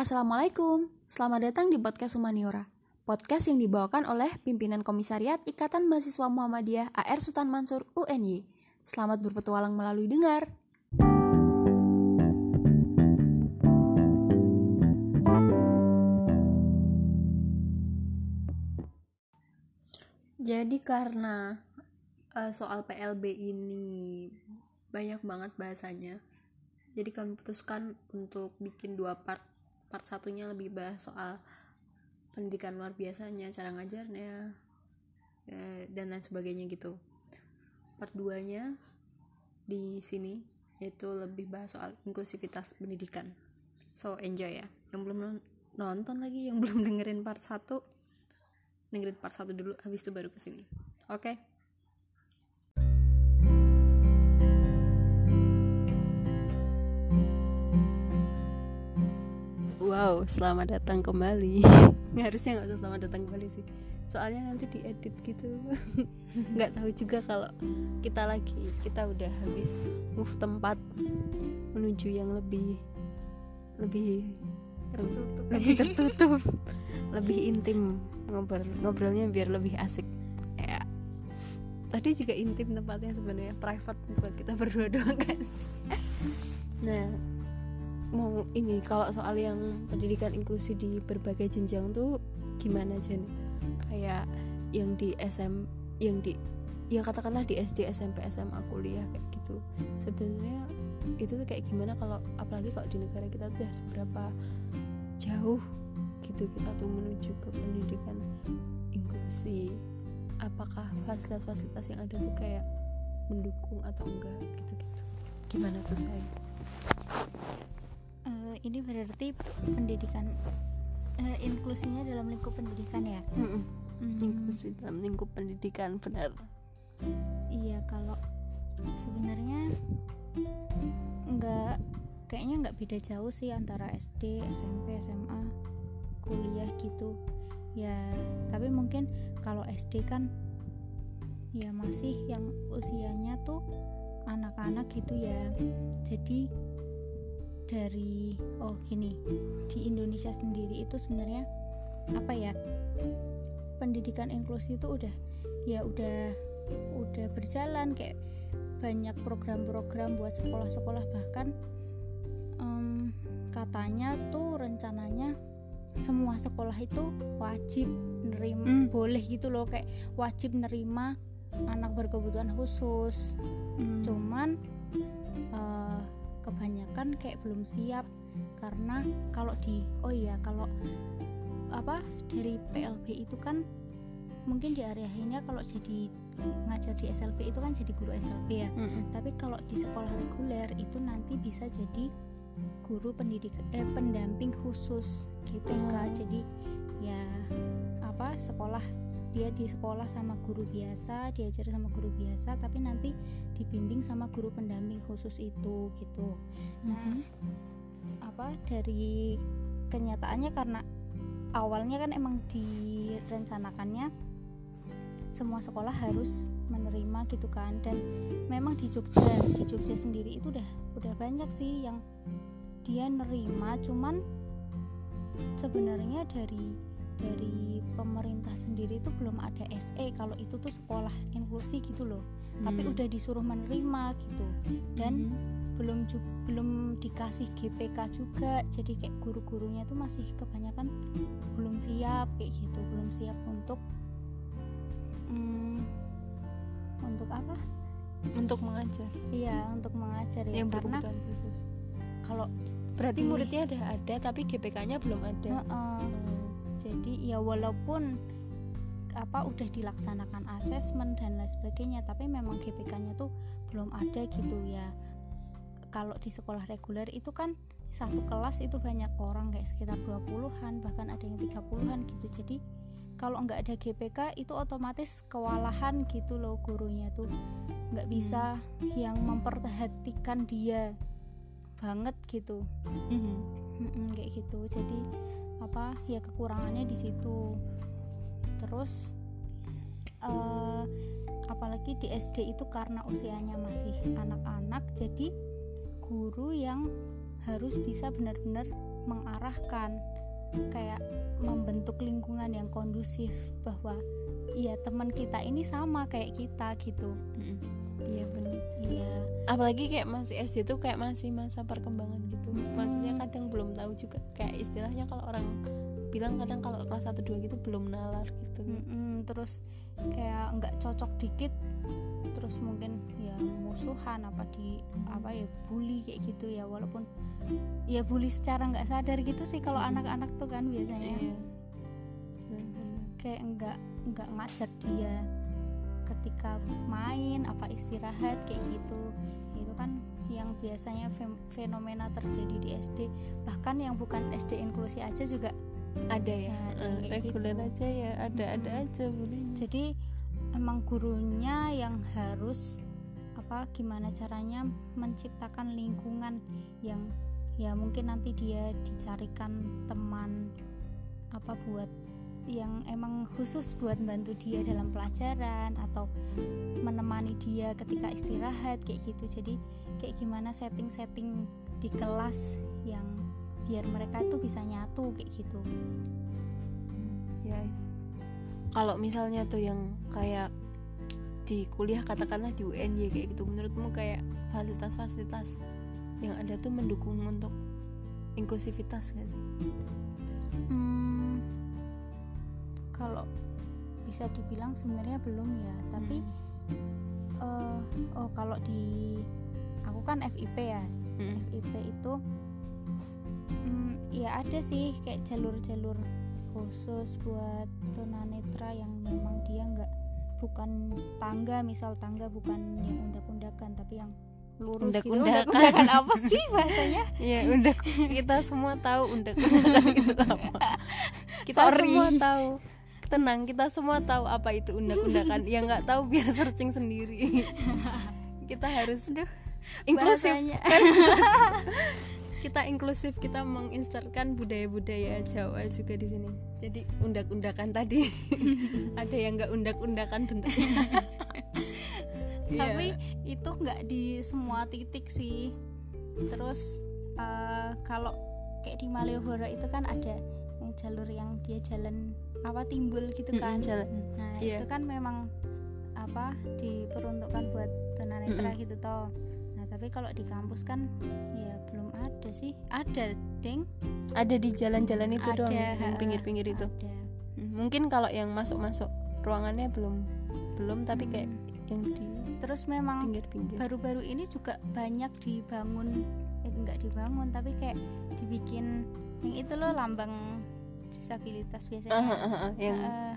Assalamualaikum, selamat datang di podcast Humaniora. Podcast yang dibawakan oleh pimpinan komisariat Ikatan Mahasiswa Muhammadiyah AR Sultan Mansur UNY Selamat berpetualang melalui dengar. Jadi karena uh, soal PLB ini banyak banget bahasanya jadi kami putuskan untuk bikin dua part part satunya lebih bahas soal pendidikan luar biasanya cara ngajarnya ya, dan lain sebagainya gitu. Part 2 nya di sini yaitu lebih bahas soal inklusivitas pendidikan. So enjoy ya. Yang belum nonton lagi yang belum dengerin part 1 dengerin part 1 dulu habis itu baru ke sini oke? okay? Wow, selamat datang kembali. Harusnya nggak usah selamat datang kembali sih. Soalnya nanti diedit gitu. Nggak tahu juga kalau kita lagi kita udah habis move tempat menuju yang lebih lebih tertutup, lebih tertutup, lebih intim ngobrol ngobrolnya biar lebih asik. Ya. Tadi juga intim tempatnya sebenarnya private buat kita berdua doang kan. Nah, mau ini kalau soal yang pendidikan inklusi di berbagai jenjang tuh gimana Jen? Kayak yang di SM yang di ya katakanlah di SD SMP SMA kuliah kayak gitu. Sebenarnya itu tuh kayak gimana kalau apalagi kalau di negara kita tuh ya seberapa jauh gitu kita tuh menuju ke pendidikan inklusi. Apakah fasilitas-fasilitas yang ada tuh kayak mendukung atau enggak gitu-gitu. Gimana tuh saya ini berarti pendidikan uh, inklusinya dalam lingkup pendidikan ya mm -mm. Mm. inklusi dalam lingkup pendidikan benar iya kalau sebenarnya nggak kayaknya nggak beda jauh sih antara SD SMP SMA kuliah gitu ya tapi mungkin kalau SD kan ya masih yang usianya tuh anak-anak gitu ya jadi dari oh gini di Indonesia sendiri itu sebenarnya apa ya pendidikan inklusi itu udah ya udah udah berjalan kayak banyak program-program buat sekolah-sekolah bahkan um, katanya tuh rencananya semua sekolah itu wajib nerima hmm. boleh gitu loh kayak wajib nerima anak berkebutuhan khusus hmm. cuman uh, kebanyakan kayak belum siap karena kalau di oh iya kalau apa dari PLB itu kan mungkin di area ini kalau jadi ngajar di SLB itu kan jadi guru SLB ya mm -hmm. tapi kalau di sekolah reguler itu nanti bisa jadi guru pendidik eh pendamping khusus GPK oh. jadi ya apa sekolah dia di sekolah sama guru biasa diajar sama guru biasa tapi nanti dibimbing sama guru pendamping khusus itu gitu nah mm -hmm. apa dari kenyataannya karena awalnya kan emang direncanakannya semua sekolah harus menerima gitu kan dan memang di Jogja di Jogja sendiri itu udah udah banyak sih yang dia nerima cuman sebenarnya dari dari pemerintah sendiri itu belum ada SE kalau itu tuh sekolah inklusi gitu loh. Hmm. tapi udah disuruh menerima gitu. Dan hmm. belum belum dikasih GPK juga. Jadi kayak guru-gurunya tuh masih kebanyakan belum siap kayak gitu. Belum siap untuk hmm, untuk apa? Untuk mengajar. Iya untuk mengajar ya. Yang karena khusus. kalau berarti muridnya ada ada tapi GPK-nya belum ada. Uh -uh. Hmm jadi ya walaupun apa udah dilaksanakan asesmen dan lain sebagainya tapi memang GPK-nya tuh belum ada gitu ya. Kalau di sekolah reguler itu kan satu kelas itu banyak orang kayak sekitar 20-an bahkan ada yang 30-an gitu. Jadi kalau nggak ada GPK itu otomatis kewalahan gitu loh gurunya tuh. Nggak bisa yang memperhatikan dia banget gitu. Mm -hmm. kayak gitu. Jadi apa ya kekurangannya di situ. Terus uh, apalagi di SD itu karena usianya masih anak-anak jadi guru yang harus bisa benar-benar mengarahkan kayak membentuk lingkungan yang kondusif bahwa iya teman kita ini sama kayak kita gitu. Iya benar iya apalagi kayak masih SD tuh kayak masih masa perkembangan gitu. Maksudnya kadang belum tahu juga. Kayak istilahnya kalau orang bilang kadang kalau kelas 1 2 gitu belum nalar gitu. Mm-mm, terus kayak nggak cocok dikit terus mungkin ya musuhan apa di apa ya bully kayak gitu ya. Walaupun ya bully secara nggak sadar gitu sih kalau anak-anak tuh kan biasanya. Iya. Kayak nggak nggak ngajak dia ketika main apa istirahat kayak gitu. Itu kan yang biasanya fenomena terjadi di SD bahkan yang bukan SD inklusi aja juga ada ya? Ada eh, reguler gitu. aja ya? Ada ada Mm-mm. aja bullying jadi emang gurunya yang harus apa gimana caranya menciptakan lingkungan yang ya mungkin nanti dia dicarikan teman apa buat yang emang khusus buat bantu dia dalam pelajaran atau menemani dia ketika istirahat kayak gitu. Jadi kayak gimana setting-setting di kelas yang biar mereka tuh bisa nyatu kayak gitu. Ya kalau misalnya tuh yang kayak di kuliah katakanlah di UNY kayak gitu menurutmu kayak fasilitas-fasilitas yang ada tuh mendukung untuk inklusivitas gak sih? Hmm, kalau bisa dibilang sebenarnya belum ya tapi eh, oh kalau di aku kan FIP ya Mm. FIP itu hmm, ya ada sih kayak jalur-jalur khusus buat tunanetra yang memang dia nggak bukan tangga misal tangga bukan yang undak-undakan tapi yang lurus gitu Undak-undakan. apa sih bahasanya Iya, undak kita semua tahu undak-undakan itu apa. Kita Sorry. semua tahu. Tenang, kita semua tahu apa itu undak-undakan. Yang nggak tahu biar searching sendiri. kita harus inklusif. bahasanya. kan inklusif. kita inklusif, kita menginsertkan budaya-budaya Jawa juga di sini. Jadi undak-undakan tadi ada yang nggak undak-undakan bentuknya. tapi Iya. itu nggak di semua titik sih terus eh, kalau kayak di Malioboro itu kan ada yang jalur yang dia jalan apa timbul gitu kan Mm-mm, jalan. nah Iya. itu kan memang apa diperuntukkan buat tunanetra Mm-mm. gitu toh nah tapi kalau di kampus kan ya belum ada sih ada deng ada di jalan-jalan itu doang Ada, ya, yang pinggir-pinggir itu. ada Hmm, mungkin kalau yang masuk-masuk ruangannya belum belum tapi kayak Hmm. yang di terus memang pinggir-pinggir baru-baru ini juga banyak dibangun eh enggak dibangun tapi kayak dibikin yang itu loh lambang disabilitas biasanya. Ah, ah, ah, yang Eh,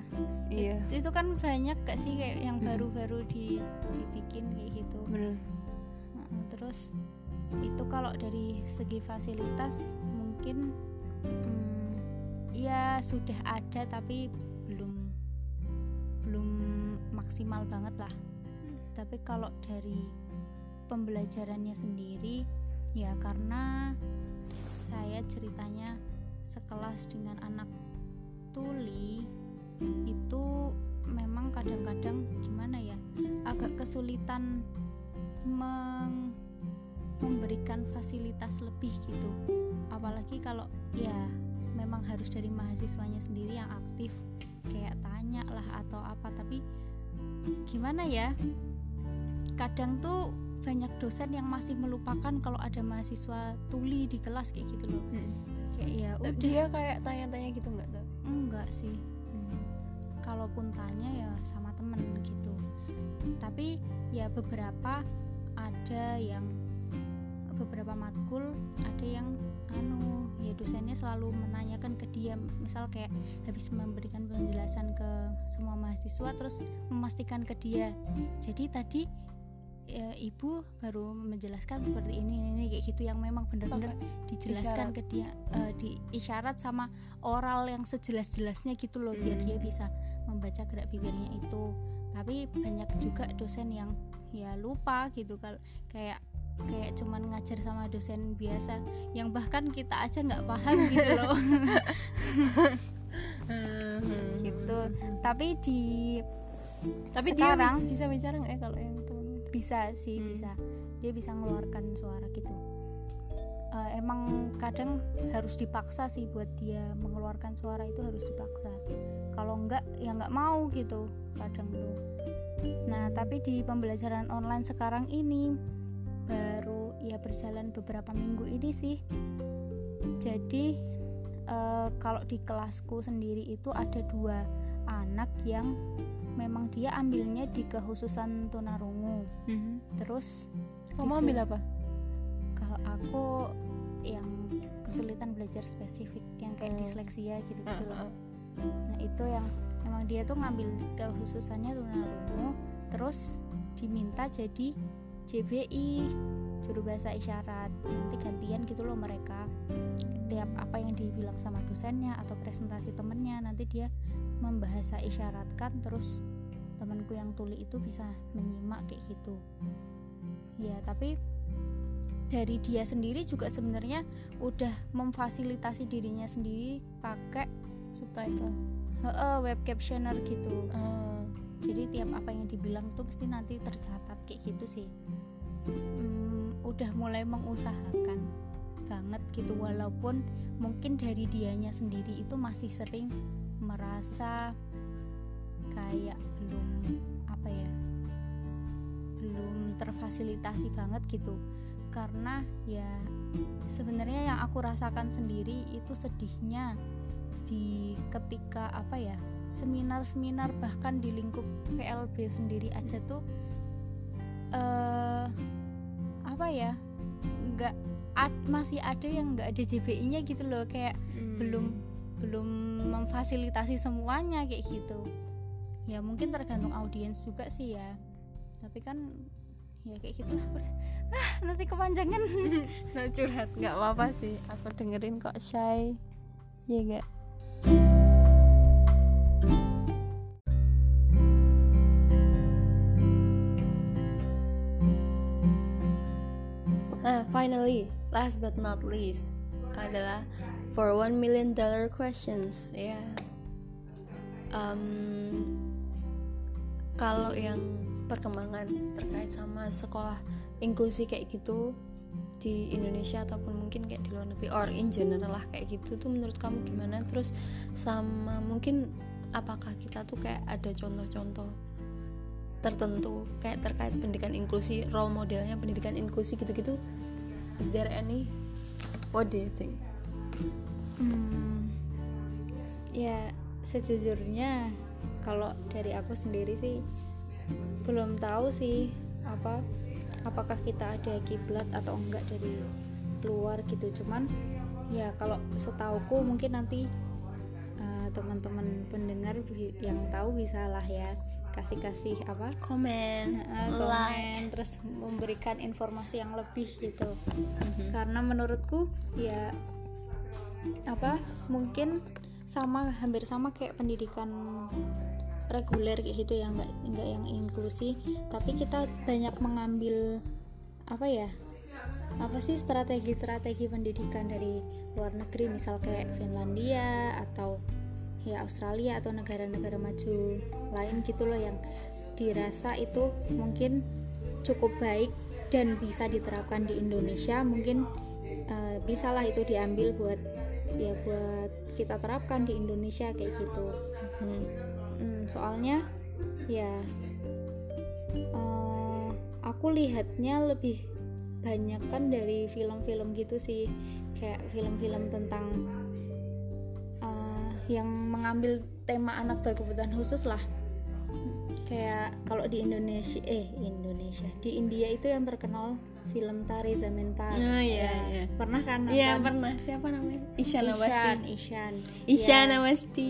iya. it- itu kan banyak gak sih kayak yang Mm. baru-baru di dibikin kayak gitu? Bener. Heeh, terus itu kalau dari segi fasilitas mungkin mm, ya sudah ada tapi belum belum maksimal banget lah. Tapi kalau dari pembelajarannya sendiri ya karena saya ceritanya sekelas dengan anak tuli itu memang kadang-kadang gimana ya agak kesulitan meng- memberikan fasilitas lebih gitu. Apalagi kalau ya memang harus dari mahasiswanya sendiri yang aktif kayak tanya lah atau apa. Tapi gimana ya kadang tuh banyak dosen yang masih melupakan kalau ada mahasiswa tuli di kelas kayak gitu loh kayak ya udah. dia kayak tanya-tanya gitu nggak tuh enggak sih. Kalaupun tanya ya sama temen gitu. Tapi ya beberapa ada yang beberapa matkul ada yang anu ya dosennya selalu menanyakan ke dia. Misal kayak habis memberikan penjelasan ke semua mahasiswa terus memastikan ke dia. Jadi tadi ya, ibu baru menjelaskan seperti ini ini, kayak gitu yang memang benar-benar dijelaskan isyarat. ke dia eh, di isyarat sama oral yang sejelas-jelasnya gitu loh biar Hmm. dia bisa membaca gerak bibirnya itu. Tapi banyak juga dosen yang ya lupa gitu kalau kayak kayak cuman ngajar sama dosen biasa yang bahkan kita aja nggak paham gitu loh. Gitu. Tapi di tapi Sekarang- dia bisa bicara nggak ya kalau yang temen bisa sih Hmm. bisa. Dia bisa mengeluarkan suara gitu. Uh, emang kadang harus dipaksa sih buat dia mengeluarkan suara itu harus dipaksa. Kalau enggak ya enggak mau gitu kadang tuh. Nah tapi di pembelajaran online sekarang ini baru ya berjalan beberapa minggu ini sih. Jadi uh, kalau di kelasku sendiri itu ada dua anak yang memang dia ambilnya di kekhususan tunarungu Mhm. terus kamu ambil apa kalau aku yang kesulitan belajar spesifik yang kayak Hmm. disleksia gitu gitu Ah, loh ah. nah itu yang emang dia tuh ngambil kekhususannya tunarungu terus diminta jadi JBI juru bahasa isyarat nanti gantian gitu loh mereka tiap apa yang dibilang sama dosennya atau presentasi temennya nanti dia membahasa isyaratkan terus temanku yang tuli itu bisa menyimak kayak gitu. Ya tapi dari dia sendiri juga sebenarnya udah memfasilitasi dirinya sendiri pakai subtitle heeh, web captioner gitu. Ah, jadi tiap apa yang dibilang tuh pasti nanti tercatat kayak gitu sih. Hmm, udah mulai mengusahakan banget gitu walaupun mungkin dari dianya sendiri itu masih sering merasa kayak belum apa ya belum terfasilitasi banget gitu karena ya sebenarnya yang aku rasakan sendiri itu sedihnya di ketika apa ya seminar-seminar bahkan di lingkup PLB sendiri aja tuh eh apa ya nggak ad- masih ada yang nggak ada JBI-nya gitu loh kayak hmm. belum belum memfasilitasi semuanya kayak gitu. Ya mungkin tergantung audiens juga sih ya. Tapi kan ya kayak gitulah ah nanti kepanjangan. Nah, curhat. Nggak apa-apa sih. Aku dengerin kok shy ya enggak Nah, finally, last but not least adalah for one million dollar questions. Ya, Em, kalau yang perkembangan terkait sama sekolah inklusi kayak gitu di Indonesia ataupun mungkin kayak di luar negeri or in general lah kayak gitu tuh menurut kamu gimana? Terus sama mungkin apakah kita tuh kayak ada contoh-contoh tertentu kayak terkait pendidikan inklusi role modelnya pendidikan inklusi gitu-gitu is there any what do you think Hmm, ya sejujurnya kalau dari aku sendiri sih belum tahu sih apa apakah kita ada kiblat atau enggak dari luar gitu. Cuman ya kalau setauku mungkin nanti eh, teman-teman pendengar yang tahu bisa lah ya kasih-kasih apa? Comment eh, like. komen terus memberikan informasi yang lebih gitu. Karena menurutku ya apa mungkin sama hampir sama kayak pendidikan reguler kayak gitu ya nggak nggak yang inklusi. Tapi kita banyak mengambil apa ya apa sih strategi-strategi pendidikan dari luar negeri misal kayak Finlandia atau ya Australia atau negara-negara maju lain gitu loh yang dirasa itu mungkin cukup baik dan bisa diterapkan di Indonesia. Mungkin eh, bisalah itu diambil buat ya buat kita terapkan di Indonesia kayak gitu. Hmm. Hmm, soalnya ya eh, aku lihatnya lebih banyak kan dari film-film gitu sih. Kayak film-film tentang eh, yang mengambil tema anak berkebutuhan khusus lah. Kayak kalau di Indonesia eh Indonesia di India itu yang terkenal film Tari Zaman Par Oh, iya, Ya, iya. pernah kan Iya nonton? pernah. Siapa namanya? Isyana Ishan Wasti Ishan. Isyana Ya, Wasti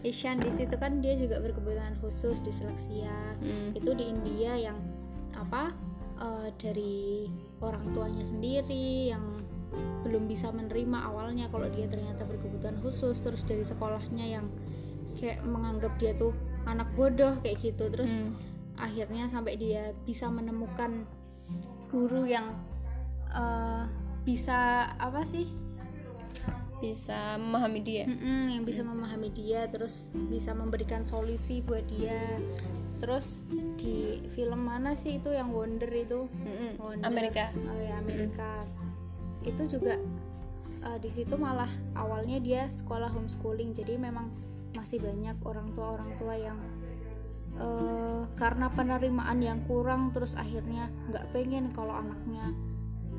Ishan di situ kan dia juga berkebutuhan khusus disleksia Hmm. itu di India yang apa eh, dari orang tuanya sendiri yang belum bisa menerima awalnya kalau dia ternyata berkebutuhan khusus. Terus dari sekolahnya yang kayak menganggap dia tuh anak bodoh kayak gitu. Terus Hmm. akhirnya sampai dia bisa menemukan guru yang eh, bisa apa sih? Bisa memahami dia? Mm-mm, yang bisa memahami dia terus bisa memberikan solusi buat dia. Terus di film mana sih itu yang Wonder itu? Mm-mm. Wonder. Amerika. Oh ya Amerika. Itu juga di situ malah awalnya dia sekolah homeschooling jadi memang masih banyak orang tua orang tua yang uh, karena penerimaan yang kurang terus akhirnya nggak pengen kalau anaknya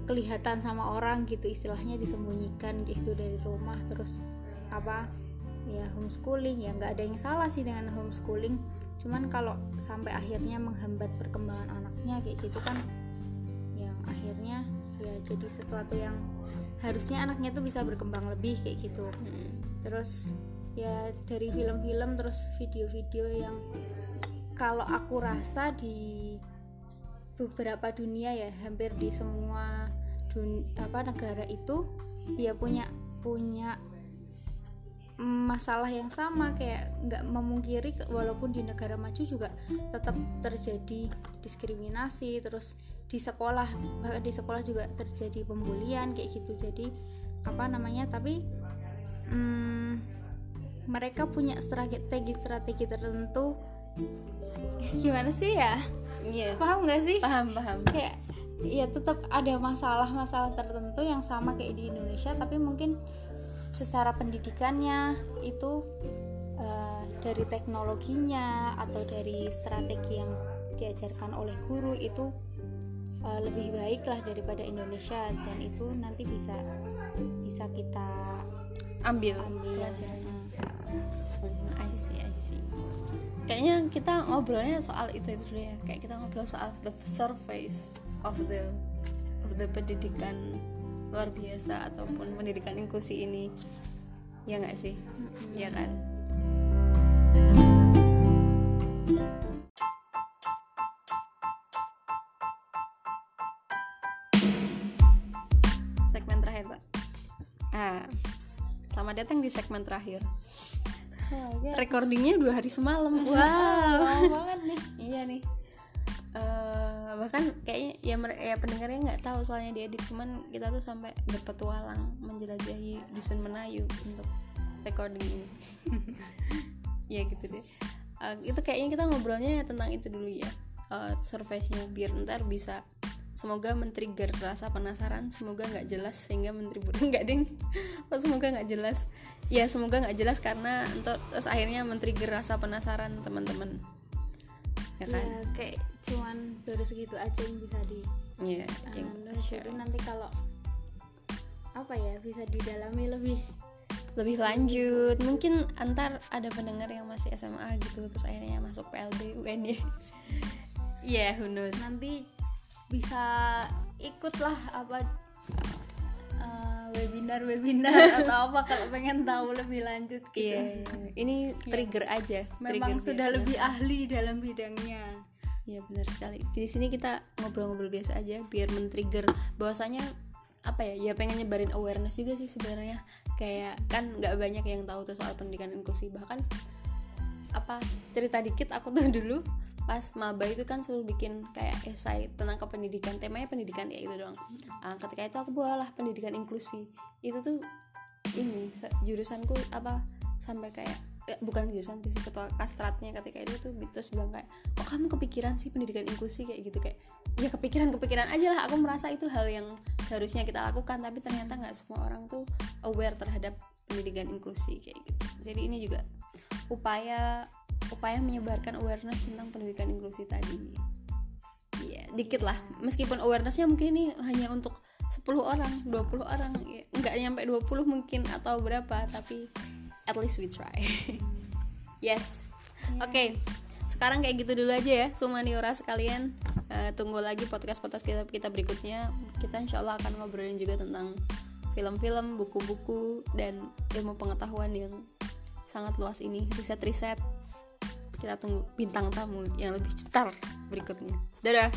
kelihatan sama orang gitu istilahnya disembunyikan gitu dari rumah terus apa ya homeschooling ya nggak ada yang salah sih dengan homeschooling cuman kalau sampai akhirnya menghambat perkembangan anaknya kayak gitu kan yang akhirnya ya jadi sesuatu yang harusnya anaknya tuh bisa berkembang lebih kayak gitu hmm. terus ya dari film-film terus video-video yang kalau aku rasa di beberapa dunia ya hampir di semua dun apa negara itu dia punya punya masalah yang sama kayak nggak memungkiri walaupun di negara maju juga tetap terjadi diskriminasi terus di sekolah di sekolah juga terjadi pembulian kayak gitu. Jadi apa namanya tapi hmm, mereka punya strategi strategi tertentu gimana sih ya yeah. paham nggak sih paham paham kayak ya tetap ada masalah-masalah tertentu yang sama kayak di Indonesia tapi mungkin secara pendidikannya itu uh, dari teknologinya atau dari strategi yang diajarkan oleh guru itu uh, lebih baik lah daripada Indonesia dan itu nanti bisa bisa kita ambil, ambil. pelajaran. Hmm, I see, I see. Kayaknya kita ngobrolnya soal itu itu dulu ya. Kayak kita ngobrol soal the surface of the of the pendidikan luar biasa ataupun pendidikan inklusi ini ya nggak sih mm-hmm. ya kan datang di segmen terakhir. Oh, recordingnya dua hari semalam. Wow. Banget nih. Iya nih. Uh, bahkan kayaknya ya, ya pendengarnya nggak tahu soalnya diedit cuman kita tuh sampai berpetualang menjelajahi dusun Menayu untuk recording ini. Ya gitu deh. Uh, itu kayaknya kita ngobrolnya tentang itu dulu ya. Uh, surface-nya biar ntar bisa semoga men-trigger rasa penasaran semoga nggak jelas sehingga men-trigger nggak ding. Oh, semoga nggak jelas. Ya semoga nggak jelas karena untuk terus akhirnya men-trigger rasa penasaran teman-teman. Ya kan? Ya, kayak cuman baru segitu aja yang bisa di yeah, uh, yang nanti kalau apa ya bisa didalami lebih lebih lanjut. Mungkin antar ada pendengar yang masih SMA gitu terus akhirnya masuk PLB UN ya yeah who knows? Nanti bisa ikutlah apa webinar webinar atau apa kalau pengen tahu lebih lanjut gitu. Iya, iya. ini iya. trigger yeah. aja. Memang trigger sudah biasa. lebih ahli dalam bidangnya. Iya benar sekali. Di sini kita ngobrol-ngobrol biasa aja biar men-trigger bahwasanya apa ya ya pengen nyebarin awareness juga sih sebenarnya kayak kan nggak banyak yang tahu tuh soal pendidikan inklusi bahkan apa cerita dikit aku tuh dulu pas maba itu kan suruh bikin kayak esai tentang kependidikan temanya pendidikan ya itu doang. Uh, ketika itu aku bawalah pendidikan inklusi. Itu tuh ini jurusanku apa sampai kayak eh, bukan jurusan sih ketua kastratnya ketika itu tuh terus bilang kayak kok kamu kepikiran sih pendidikan inklusi? Kayak gitu kayak ya kepikiran kepikiran aja lah aku merasa itu hal yang seharusnya kita lakukan tapi ternyata nggak semua orang tuh aware terhadap pendidikan inklusi kayak gitu. Jadi ini juga upaya upaya menyebarkan awareness tentang pendidikan inklusi tadi. Ya dikit lah. Meskipun awarenessnya mungkin ini hanya untuk 10 orang 20 orang ya, nggak nyampe 20 mungkin atau berapa tapi at least we try. Yes. Yeah. oke okay. sekarang kayak gitu dulu aja ya. Semua niora sekalian uh, tunggu lagi podcast podcast kita kita berikutnya. Kita insya Allah akan ngobrolin juga tentang film-film buku-buku dan ilmu pengetahuan yang sangat luas ini. Riset-riset kita tunggu bintang tamu yang lebih cetar berikutnya. Dadah